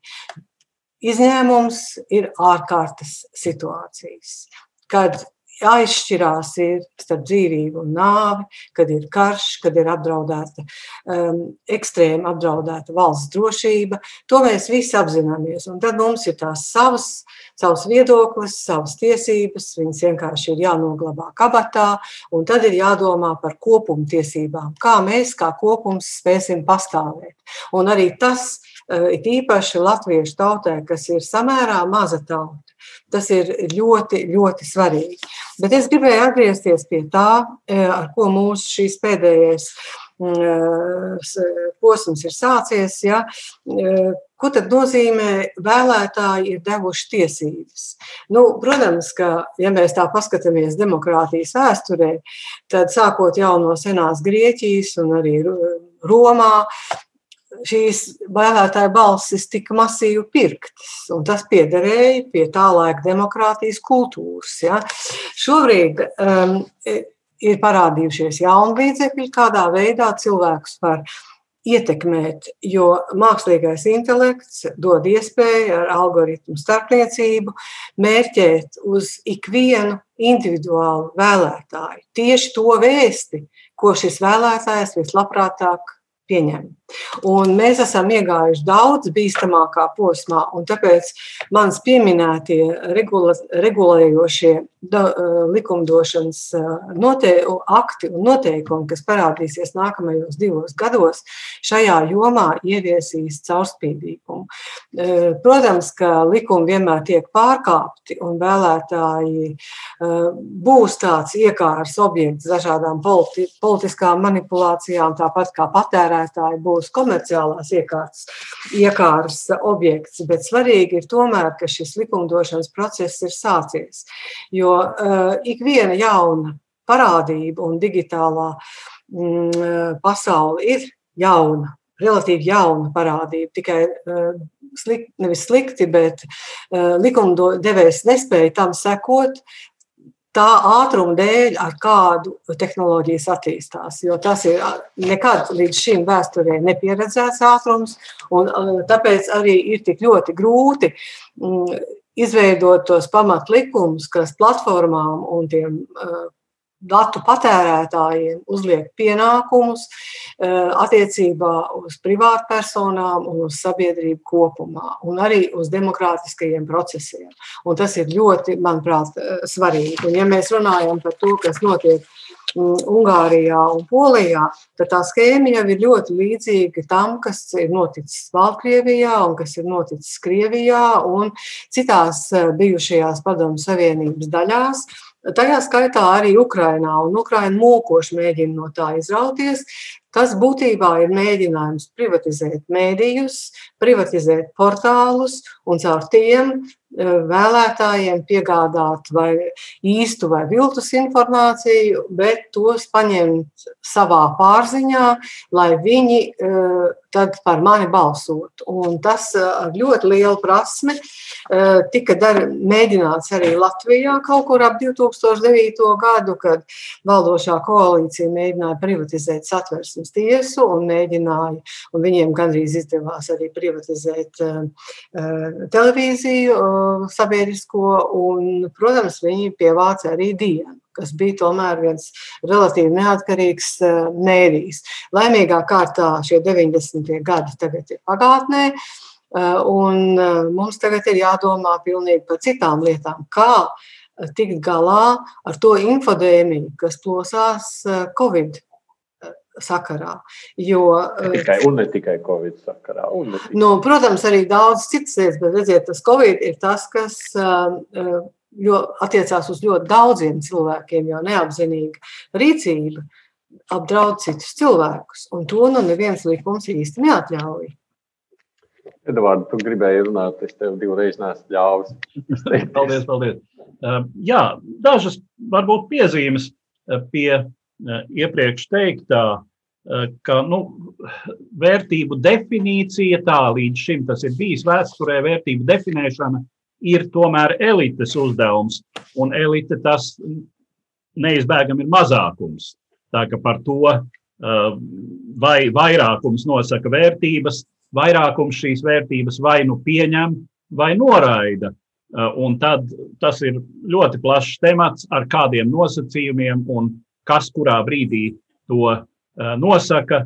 Izņēmums ir ārkārtas situācijas, kad aizšķirās ir starp dzīvību un nāvi, kad ir karš, kad ir apdraudēta, um, ekstrēmi apdraudēta valsts drošība. To mēs visi apzināmies. Un tad mums ir tās savas, savas viedoklis, savas tiesības, viņas vienkārši ir jānoglabā kabatā, un tad ir jādomā par kopumu tiesībām, kā mēs kā kopums spēsim pastāvēt. Un arī tas uh, ir īpaši latviešu tautai, kas ir samērā maza tauta. Tas ir ļoti, ļoti svarīgi. Bet es gribēju atgriezties pie tā, e, ar ko mūsu šīs pēdējais e, posms ir sācies. Ja? Ko tad nozīmē vēlētāji ir devuši tiesības? Nu, protams, ka, ja mēs tā paskatāmies demokrātijas vēsturē, tad sākot jau no senās Grieķijas un arī Romā, šīs vēlētāju balsis tika masīvi pirktas, un tas piederēja pie tā laika demokrātijas kultūras. Ja. Šobrīd um, ir parādījušies jauni līdzekļi, kādā veidā cilvēkus var ietekmēt, jo mākslīgais intelekts dod iespēju ar algoritmu starpniecību mērķēt uz ikvienu individuālu vēlētāju. Tieši to vēsti, ko šis vēlētājs vislabprātāk pieņem. Un mēs esam iegājuši daudz bīstamākā posmā, un tāpēc manas pieminētie regula, regulējošie da, likumdošanas note, akti un noteikumi, kas parādīsies nākamajos divos gados, šajā jomā ieviesīs caurspīdīgumu. Protams, ka likumi vienmēr tiek pārkāpti, un vēlētāji būs tāds iekārs objekts dažādām politi politiskām manipulācijām, tāpat kā patērētāji būs būs komerciālās iekārtas, iekārtas objekts, bet svarīgi ir tomēr, ka šis likumdošanas process ir sācies. Jo uh, ik viena jauna parādība un digitālā mm, pasaule ir jauna, relatīvi jauna parādība. Tikai uh, slikti, nevis slikti, bet uh, likumdevējs nespēja tam sekot, tā ātruma dēļ, ar kādu tehnoloģijas attīstās. Jo tas ir nekad līdz šim vēsturē nepieredzēts ātrums, un tāpēc arī ir tik ļoti grūti mm, izveidot tos pamatlikumus, kas platformām un tiem datu patērētājiem uzliek pienākumus eh, attiecībā uz privātpersonām un uz sabiedrību kopumā, un arī uz demokrātiskajiem procesiem. Un tas ir ļoti, manuprāt, eh, svarīgi. Un, ja mēs runājam par to, kas notiek mm, Ungārijā un Polijā, tad tā schēma jau ir ļoti līdzīga tam, kas ir noticis Baltkrievijā un kas ir noticis Krievijā un citās eh, bijušajās Padomu Savienības daļās. Tajā skaitā arī Ukrainā, un Ukraina mokoši mēģina no tā izrauties. Tas būtībā ir mēģinājums privatizēt mēdījus, privatizēt portālus un caur tiem vēlētājiem piegādāt vai īstu vai viltus informāciju, bet tos paņemt savā pārziņā, lai viņi eh, tad par mani balsotu. Un tas eh, ar ļoti lielu prasmi tika dar, mēģināts arī Latvijā kaut kur ap 2009. gadu, kad valdošā koalīcija mēģināja privatizēt satversmes tiesu un mēģināja, un viņiem gandrīz izdevās arī privatizēt televīziju sabiedrisko, un, protams, viņi pievāca arī dienu kas bija tomēr viens relatīvi neatkarīgs eh, mēdījis. Laimīgā kārtā šie 90. gadi tagad ir pagātnē, eh, un eh, mums tagad ir jādomā pilnīgi par citām lietām, kā tikt galā ar to infodēmiju, kas plosās Covid sakarā. Jo, ne tikai, un ne tikai Covid sakarā. Nu, protams, arī daudz citas lietas, bet redziet, tas Covid ir tas, kas jo, attiecās uz ļoti daudziem cilvēkiem, jo neapzinīga rīcība apdraud citus cilvēkus. Un to nu neviens likums īsti neatļauj. Edvards, tu gribēji runāt, es tev divreiz neesmu ļāvis. [laughs] paldies, paldies. Jā, dažas varbūt piezīmes pie iepriekš teiktā. Eh, ka nu, vērtību definīcija, tā līdz šim tas ir bijis vēsturē, vērtību definēšana ir tomēr elites uzdevums, un elite tas neizbēgami ir mazākums. Tā ka par to eh, vai vairākums nosaka vērtības, vairākums šīs vērtības vai nu pieņem, vai noraida. Eh, un tad tas ir ļoti plašs temats ar kādiem nosacījumiem un kas kurā brīdī to nosaka.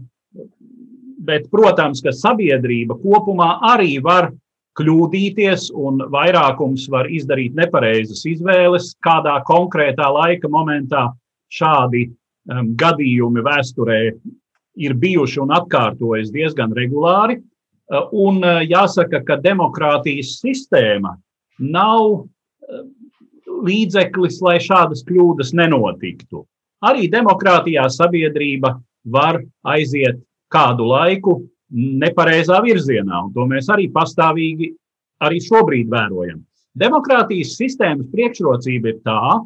Bet, protams, ka sabiedrība kopumā arī var kļūdīties, un vairākums var izdarīt nepareizas izvēles. Kādā konkrētā laika momentā šādi um, gadījumi vēsturē ir bijuši un atkārtojas diezgan regulāri. Un jāsaka, ka demokrātijas sistēma nav līdzeklis, lai šādas kļūdas nenotiktu. Arī demokrātijā sabiedrība var aiziet kādu laiku nepareizā virzienā, un to mēs arī pastāvīgi arī šobrīd vērojam. Demokrātijas sistēmas priekšrocība ir tā,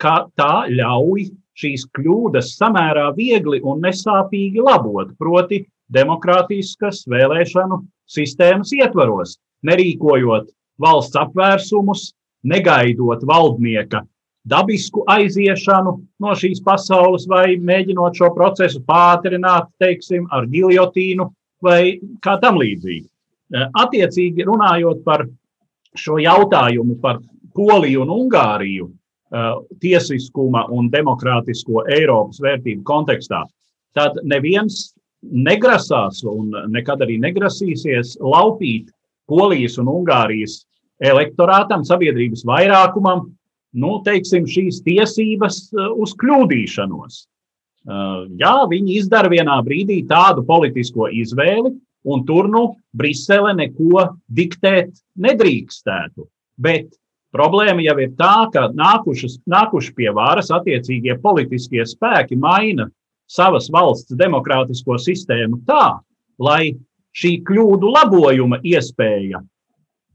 ka tā ļauj šīs kļūdas samērā viegli un nesāpīgi labot, proti, demokrātiskas vēlēšanu sistēmas ietvaros, nerīkojot valsts apvērsumus, negaidot valdnieka dabisku aiziešanu no šīs pasaules, vai mēģinot šo procesu pātrināt, teiksim, ar giljotīnu vai kā tam līdzīgi. Eh, attiecīgi runājot par šo jautājumu par Poliju un Ungāriju eh, tiesiskuma un demokrātisko Eiropas vērtību kontekstā, tad neviens negrasās un nekad arī negrasīsies laupīt Polijas un Ungārijas elektorātam, sabiedrības vairākumam, nu, teiksim, šīs tiesības uh, uz kļūdīšanos. Uh, jā, viņi izdara vienā brīdī tādu politisko izvēli, un tur nu Brisele neko diktēt nedrīkstētu. Bet problēma jau ir tā, ka nākušas, nākuši pie varas attiecīgie politiskie spēki maina savas valsts demokrātisko sistēmu tā, lai šī kļūdu labojuma iespēja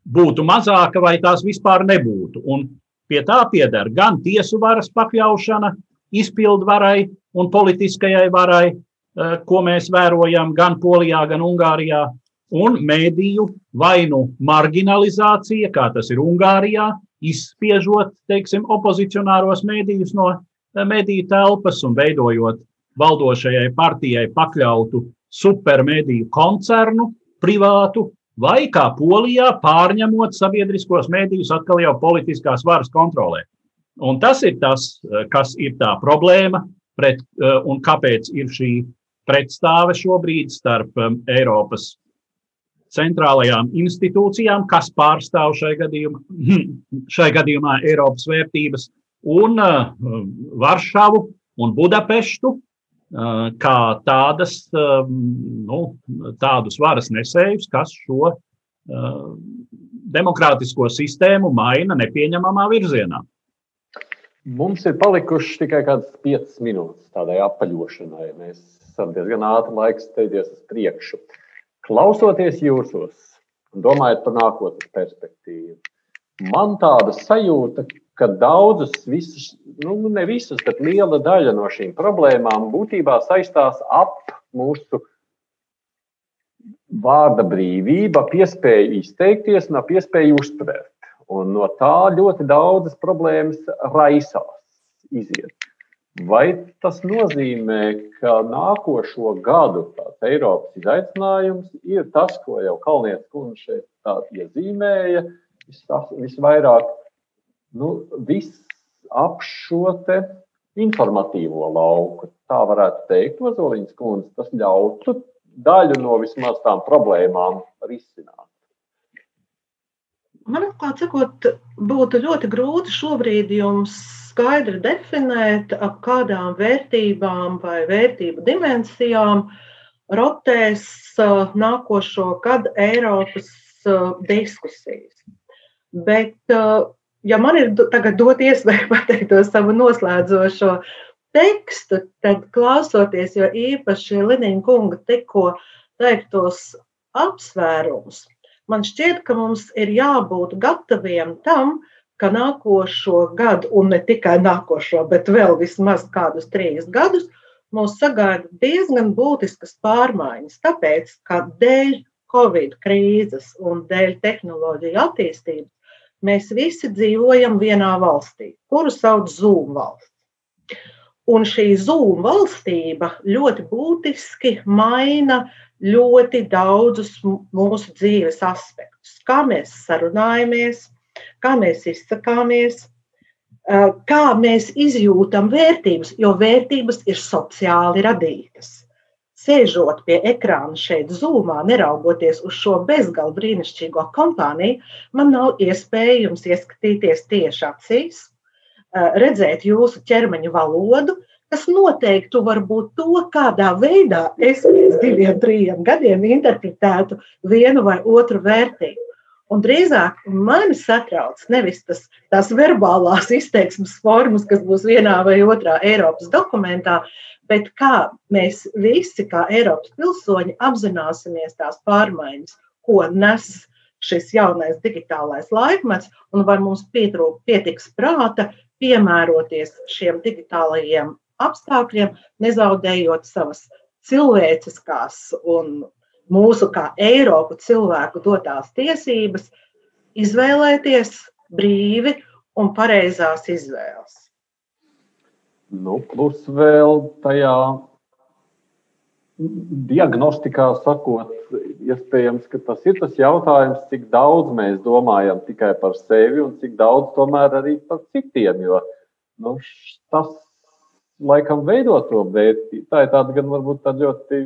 būtu mazāka vai tās vispār nebūtu. Un Pie tā pieder gan tiesu varas pakļaušana izpildu varai un politiskajai varai, eh, ko mēs vērojam gan Polijā, gan Ungārijā, un mēdīju vai nu marginalizācija, kā tas ir Ungārijā, izspiežot teiksim, opozicionāros mēdījus no mediju telpas un veidojot valdošajai partijai pakļautu supermediju koncernu, privātu, vai kā Polijā pārņemot sabiedriskos mēdījus atkal jau politiskās varas kontrolē. Un tas ir tas, kas ir tā problēma, pret, un kāpēc ir šī pretstāve šobrīd starp Eiropas centrālajām institūcijām, kas pārstāv šai gadījumā, [clears throat] šai gadījumā Eiropas vērtības, un uh, Varšavu un Budapeštu kā tādas, nu, tādus varas nesējus, kas šo demokrātisko sistēmu maina nepieņemamā virzienā. Mums ir palikušas tikai kādas piecas minūtes tādai apaļošanai. Mēs esam diezgan ātri laiks steidzies uz priekšu. Klausoties jūsos domājot par nākotnes perspektīvu, man tāda sajūta, ka daudzas, visas, nu, ne visas, bet liela daļa no šīm problēmām būtībā saistās ap mūsu vārda brīvība, piespēja izteikties un piespēja uztvert. Un no tā ļoti daudzas problēmas raisās, iziet. Vai tas nozīmē, ka nākošo gadu Eiropas izaicinājums ir tas, ko jau Kalnietis kundze šeit iezīmēja, visvairāk nu, viss ap šo informatīvo lauku. Tā varētu teikt, Ozoliņas kundze, tas ļautu daļu no vismaz tām problēmām risināt. Man atklāt sakot, būtu ļoti grūti šobrīd jums skaidri definēt, ap kādām vērtībām vai vērtību dimensijām rotēs nākošo gadu Eiropas diskusijas. Bet, ja man ir tagad dot iespēju [laughs] pateikt to savu noslēdzošo tekstu, tad klausoties, jo īpaši Liniņa kunga tikko teiktos apsvērumus, man šķiet, ka mums ir jābūt gataviem tam, ka nākošo gadu, un ne tikai nākošo, bet vēl vismaz kādus trīs gadus, mūs sagaida diezgan būtiskas pārmaiņas. Tāpēc, ka dēļ Covid krīzes un dēļ tehnoloģiju attīstības, mēs visi dzīvojam vienā valstī, kuru sauc Zoom valsts. Un šī Zoom valstība ļoti būtiski maina ļoti daudzus mūsu dzīves aspektus. Kā mēs sarunājamies, kā mēs izsakāmies, kā mēs izjūtam vērtības, jo vērtības ir sociāli radītas. Sēžot pie ekrāna šeit, zūmā, neraugoties uz šo bezgalīgi brīnišķīgo kompāniju, man nav iespējams ieskatīties tieši acīs, redzēt jūsu ķermeņa valodu, kas noteiktu varbūt to, kādā veidā es pēc diviem, trim gadiem interpretētu vienu vai otru vērtību. Un drīzāk mani satrauc nevis tas, tās verbālās izteiksmes formas, kas būs vienā vai otrā Eiropas dokumentā, bet kā mēs visi, kā Eiropas pilsoņi, apzināsimies tās pārmaiņas, ko nes šis jaunais digitālais laikmets, un vai mums pietrūk, pietiks prāta piemēroties šiem digitālajiem apstākļiem, nezaudējot savas cilvēciskās un mūsu kā Eiropu cilvēku dotās tiesības izvēlēties brīvi un pareizās izvēles. Nu, plus vēl tajā diagnostikā sakot, iespējams, ka tas ir tas jautājums, cik daudz mēs domājam tikai par sevi un cik daudz tomēr arī par citiem. Jo nu, tas laikam veido to vērtību. Tā ir tāda gan varbūt tāda ļoti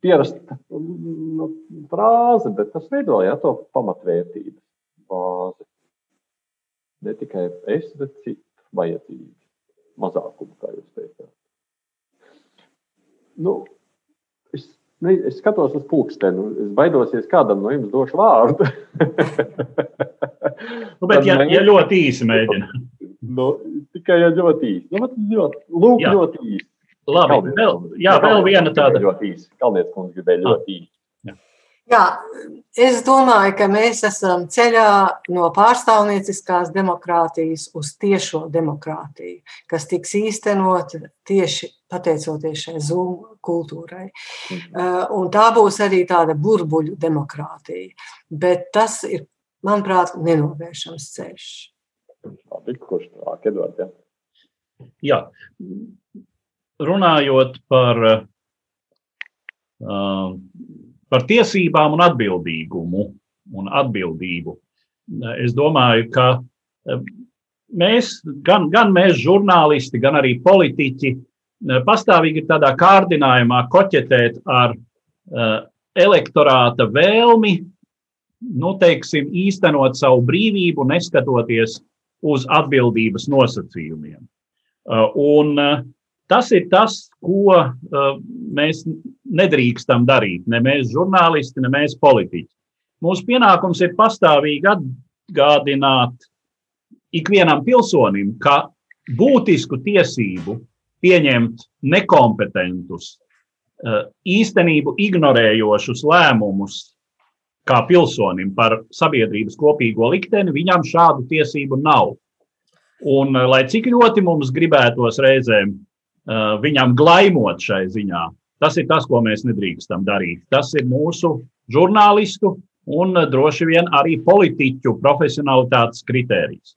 pierasta nu, frāze, bet tas veido ja, to pamatvērtības bāzi. Ne tikai es, bet citu vajadzību, mazākumu, kā jūs teicāt. Nu, es, ne, es skatos uz pulksteni, es baidos, ja kādam no jums došu vārdu. [laughs] nu, bet, ja, ja ļoti īsi mēģina. Nu, tikai ja ļoti īsi. Nu, ļoti, lūk, Jā. ļoti īsi. Labi, Kalniet, vēl, jā, vēl viena tāda. Ļoti īsa. Kalnietis kundze gribēja ļoti īsi. Jā, es domāju, ka mēs esam ceļā no pārstāvnieciskās demokrātijas uz tiešo demokrātiju, kas tiks īstenot tieši pateicoties šai Zoom kultūrai. Mhm. Un tā būs arī tāda burbuļu demokrātija. Bet tas ir, manuprāt, nenovēršams ceļš. Labi, kurš tālāk, Edvards? Jā, runājot par, uh, par tiesībām un atbildīgumu un atbildību, es domāju, ka mēs, gan, gan mēs, žurnālisti, gan arī politiķi, pastāvīgi ir tādā kārdinājumā koķetēt ar uh, elektorāta vēlmi, nu, teiksim, īstenot savu brīvību, neskatoties uz atbildības nosacījumiem. Uh, un uh, tas ir tas, ko uh, mēs nedrīkstam darīt. Ne mēs, žurnālisti, ne mēs, politiķi. Mūsu pienākums ir pastāvīgi atgādināt ikvienam pilsonim, ka būtisku tiesību pieņemt nekompetentus, īstenību ignorējošus lēmumus kā pilsonim par sabiedrības kopīgo likteni, viņam šādu tiesību nav. Un, eh, lai cik ļoti mums gribētos reizēm uh, viņam glaimot šai ziņā, tas ir tas, ko mēs nedrīkstam darīt. Tas ir mūsu žurnālistu un uh, droši vien arī politiķu profesionalitātes kritērijs.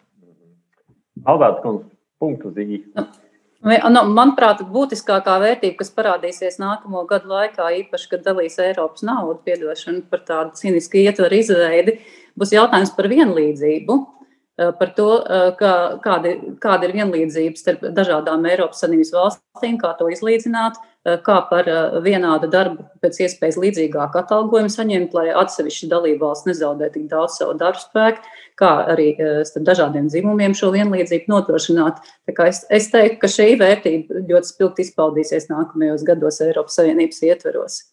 Alvērts kundze, punktu zīme. Nu, manuprāt, būtiskākā vērtība, kas parādīsies nākamo gadu laikā, īpaši, kad dalīs Eiropas naudu, piedošana par tādu cīnisku ietvaru izveidi, būs jautājums par vienlīdzību. Eh, par to, eh, kā, kāda, kāda ir vienlīdzība starp dažādām Eiropas Savienības valstīm, kā to izlīdzināt, eh, kā par vienādu darbu pēc iespējas līdzīgāku atalgojumu saņemt, lai atsevišķi dalībvalsts nezaudē tik daudz savu darbu spēku, kā arī starp dažādiem dzimumiem šo vienlīdzību nodrošināt. Es, es teiktu, ka šī vērtība ļoti spilgti izpaudīsies nākamajos gados Eiropas Savienības ietveros.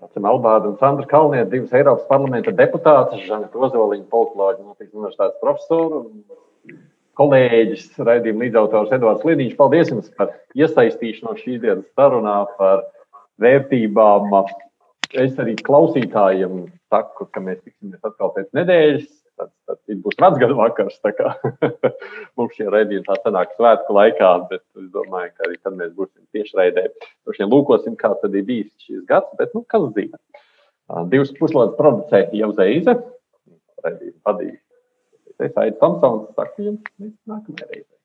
Tācim Albāda un Sandra Kalniete, divas Eiropas parlamenta deputātas, Žaneta Ozoliņa, politoloģija, Latvijas universitātes profesora un kolēģis, raidījuma līdzautors Edvards Līniņš. Paldies jums par iesaistīšanos šīs dienas sarunā par vērtībām. Es arī klausītājiem saku, ka mēs tiksimies atkal pēc nedēļas tad, tad būs vecgadu vakars. [laughs] Mums šie raidījumi tā sanāk svētku laikā, bet es domāju, ka arī tad mēs būsim tiešraidē. Droši vien lūkosim, kā tad ir bijis šis gads, bet nu, kas zina. Divas puslodes producēja jau Zeize, raidījumu vadīja. Es aizsācu Tomsons, saku jums, līdz nākamajai reizei.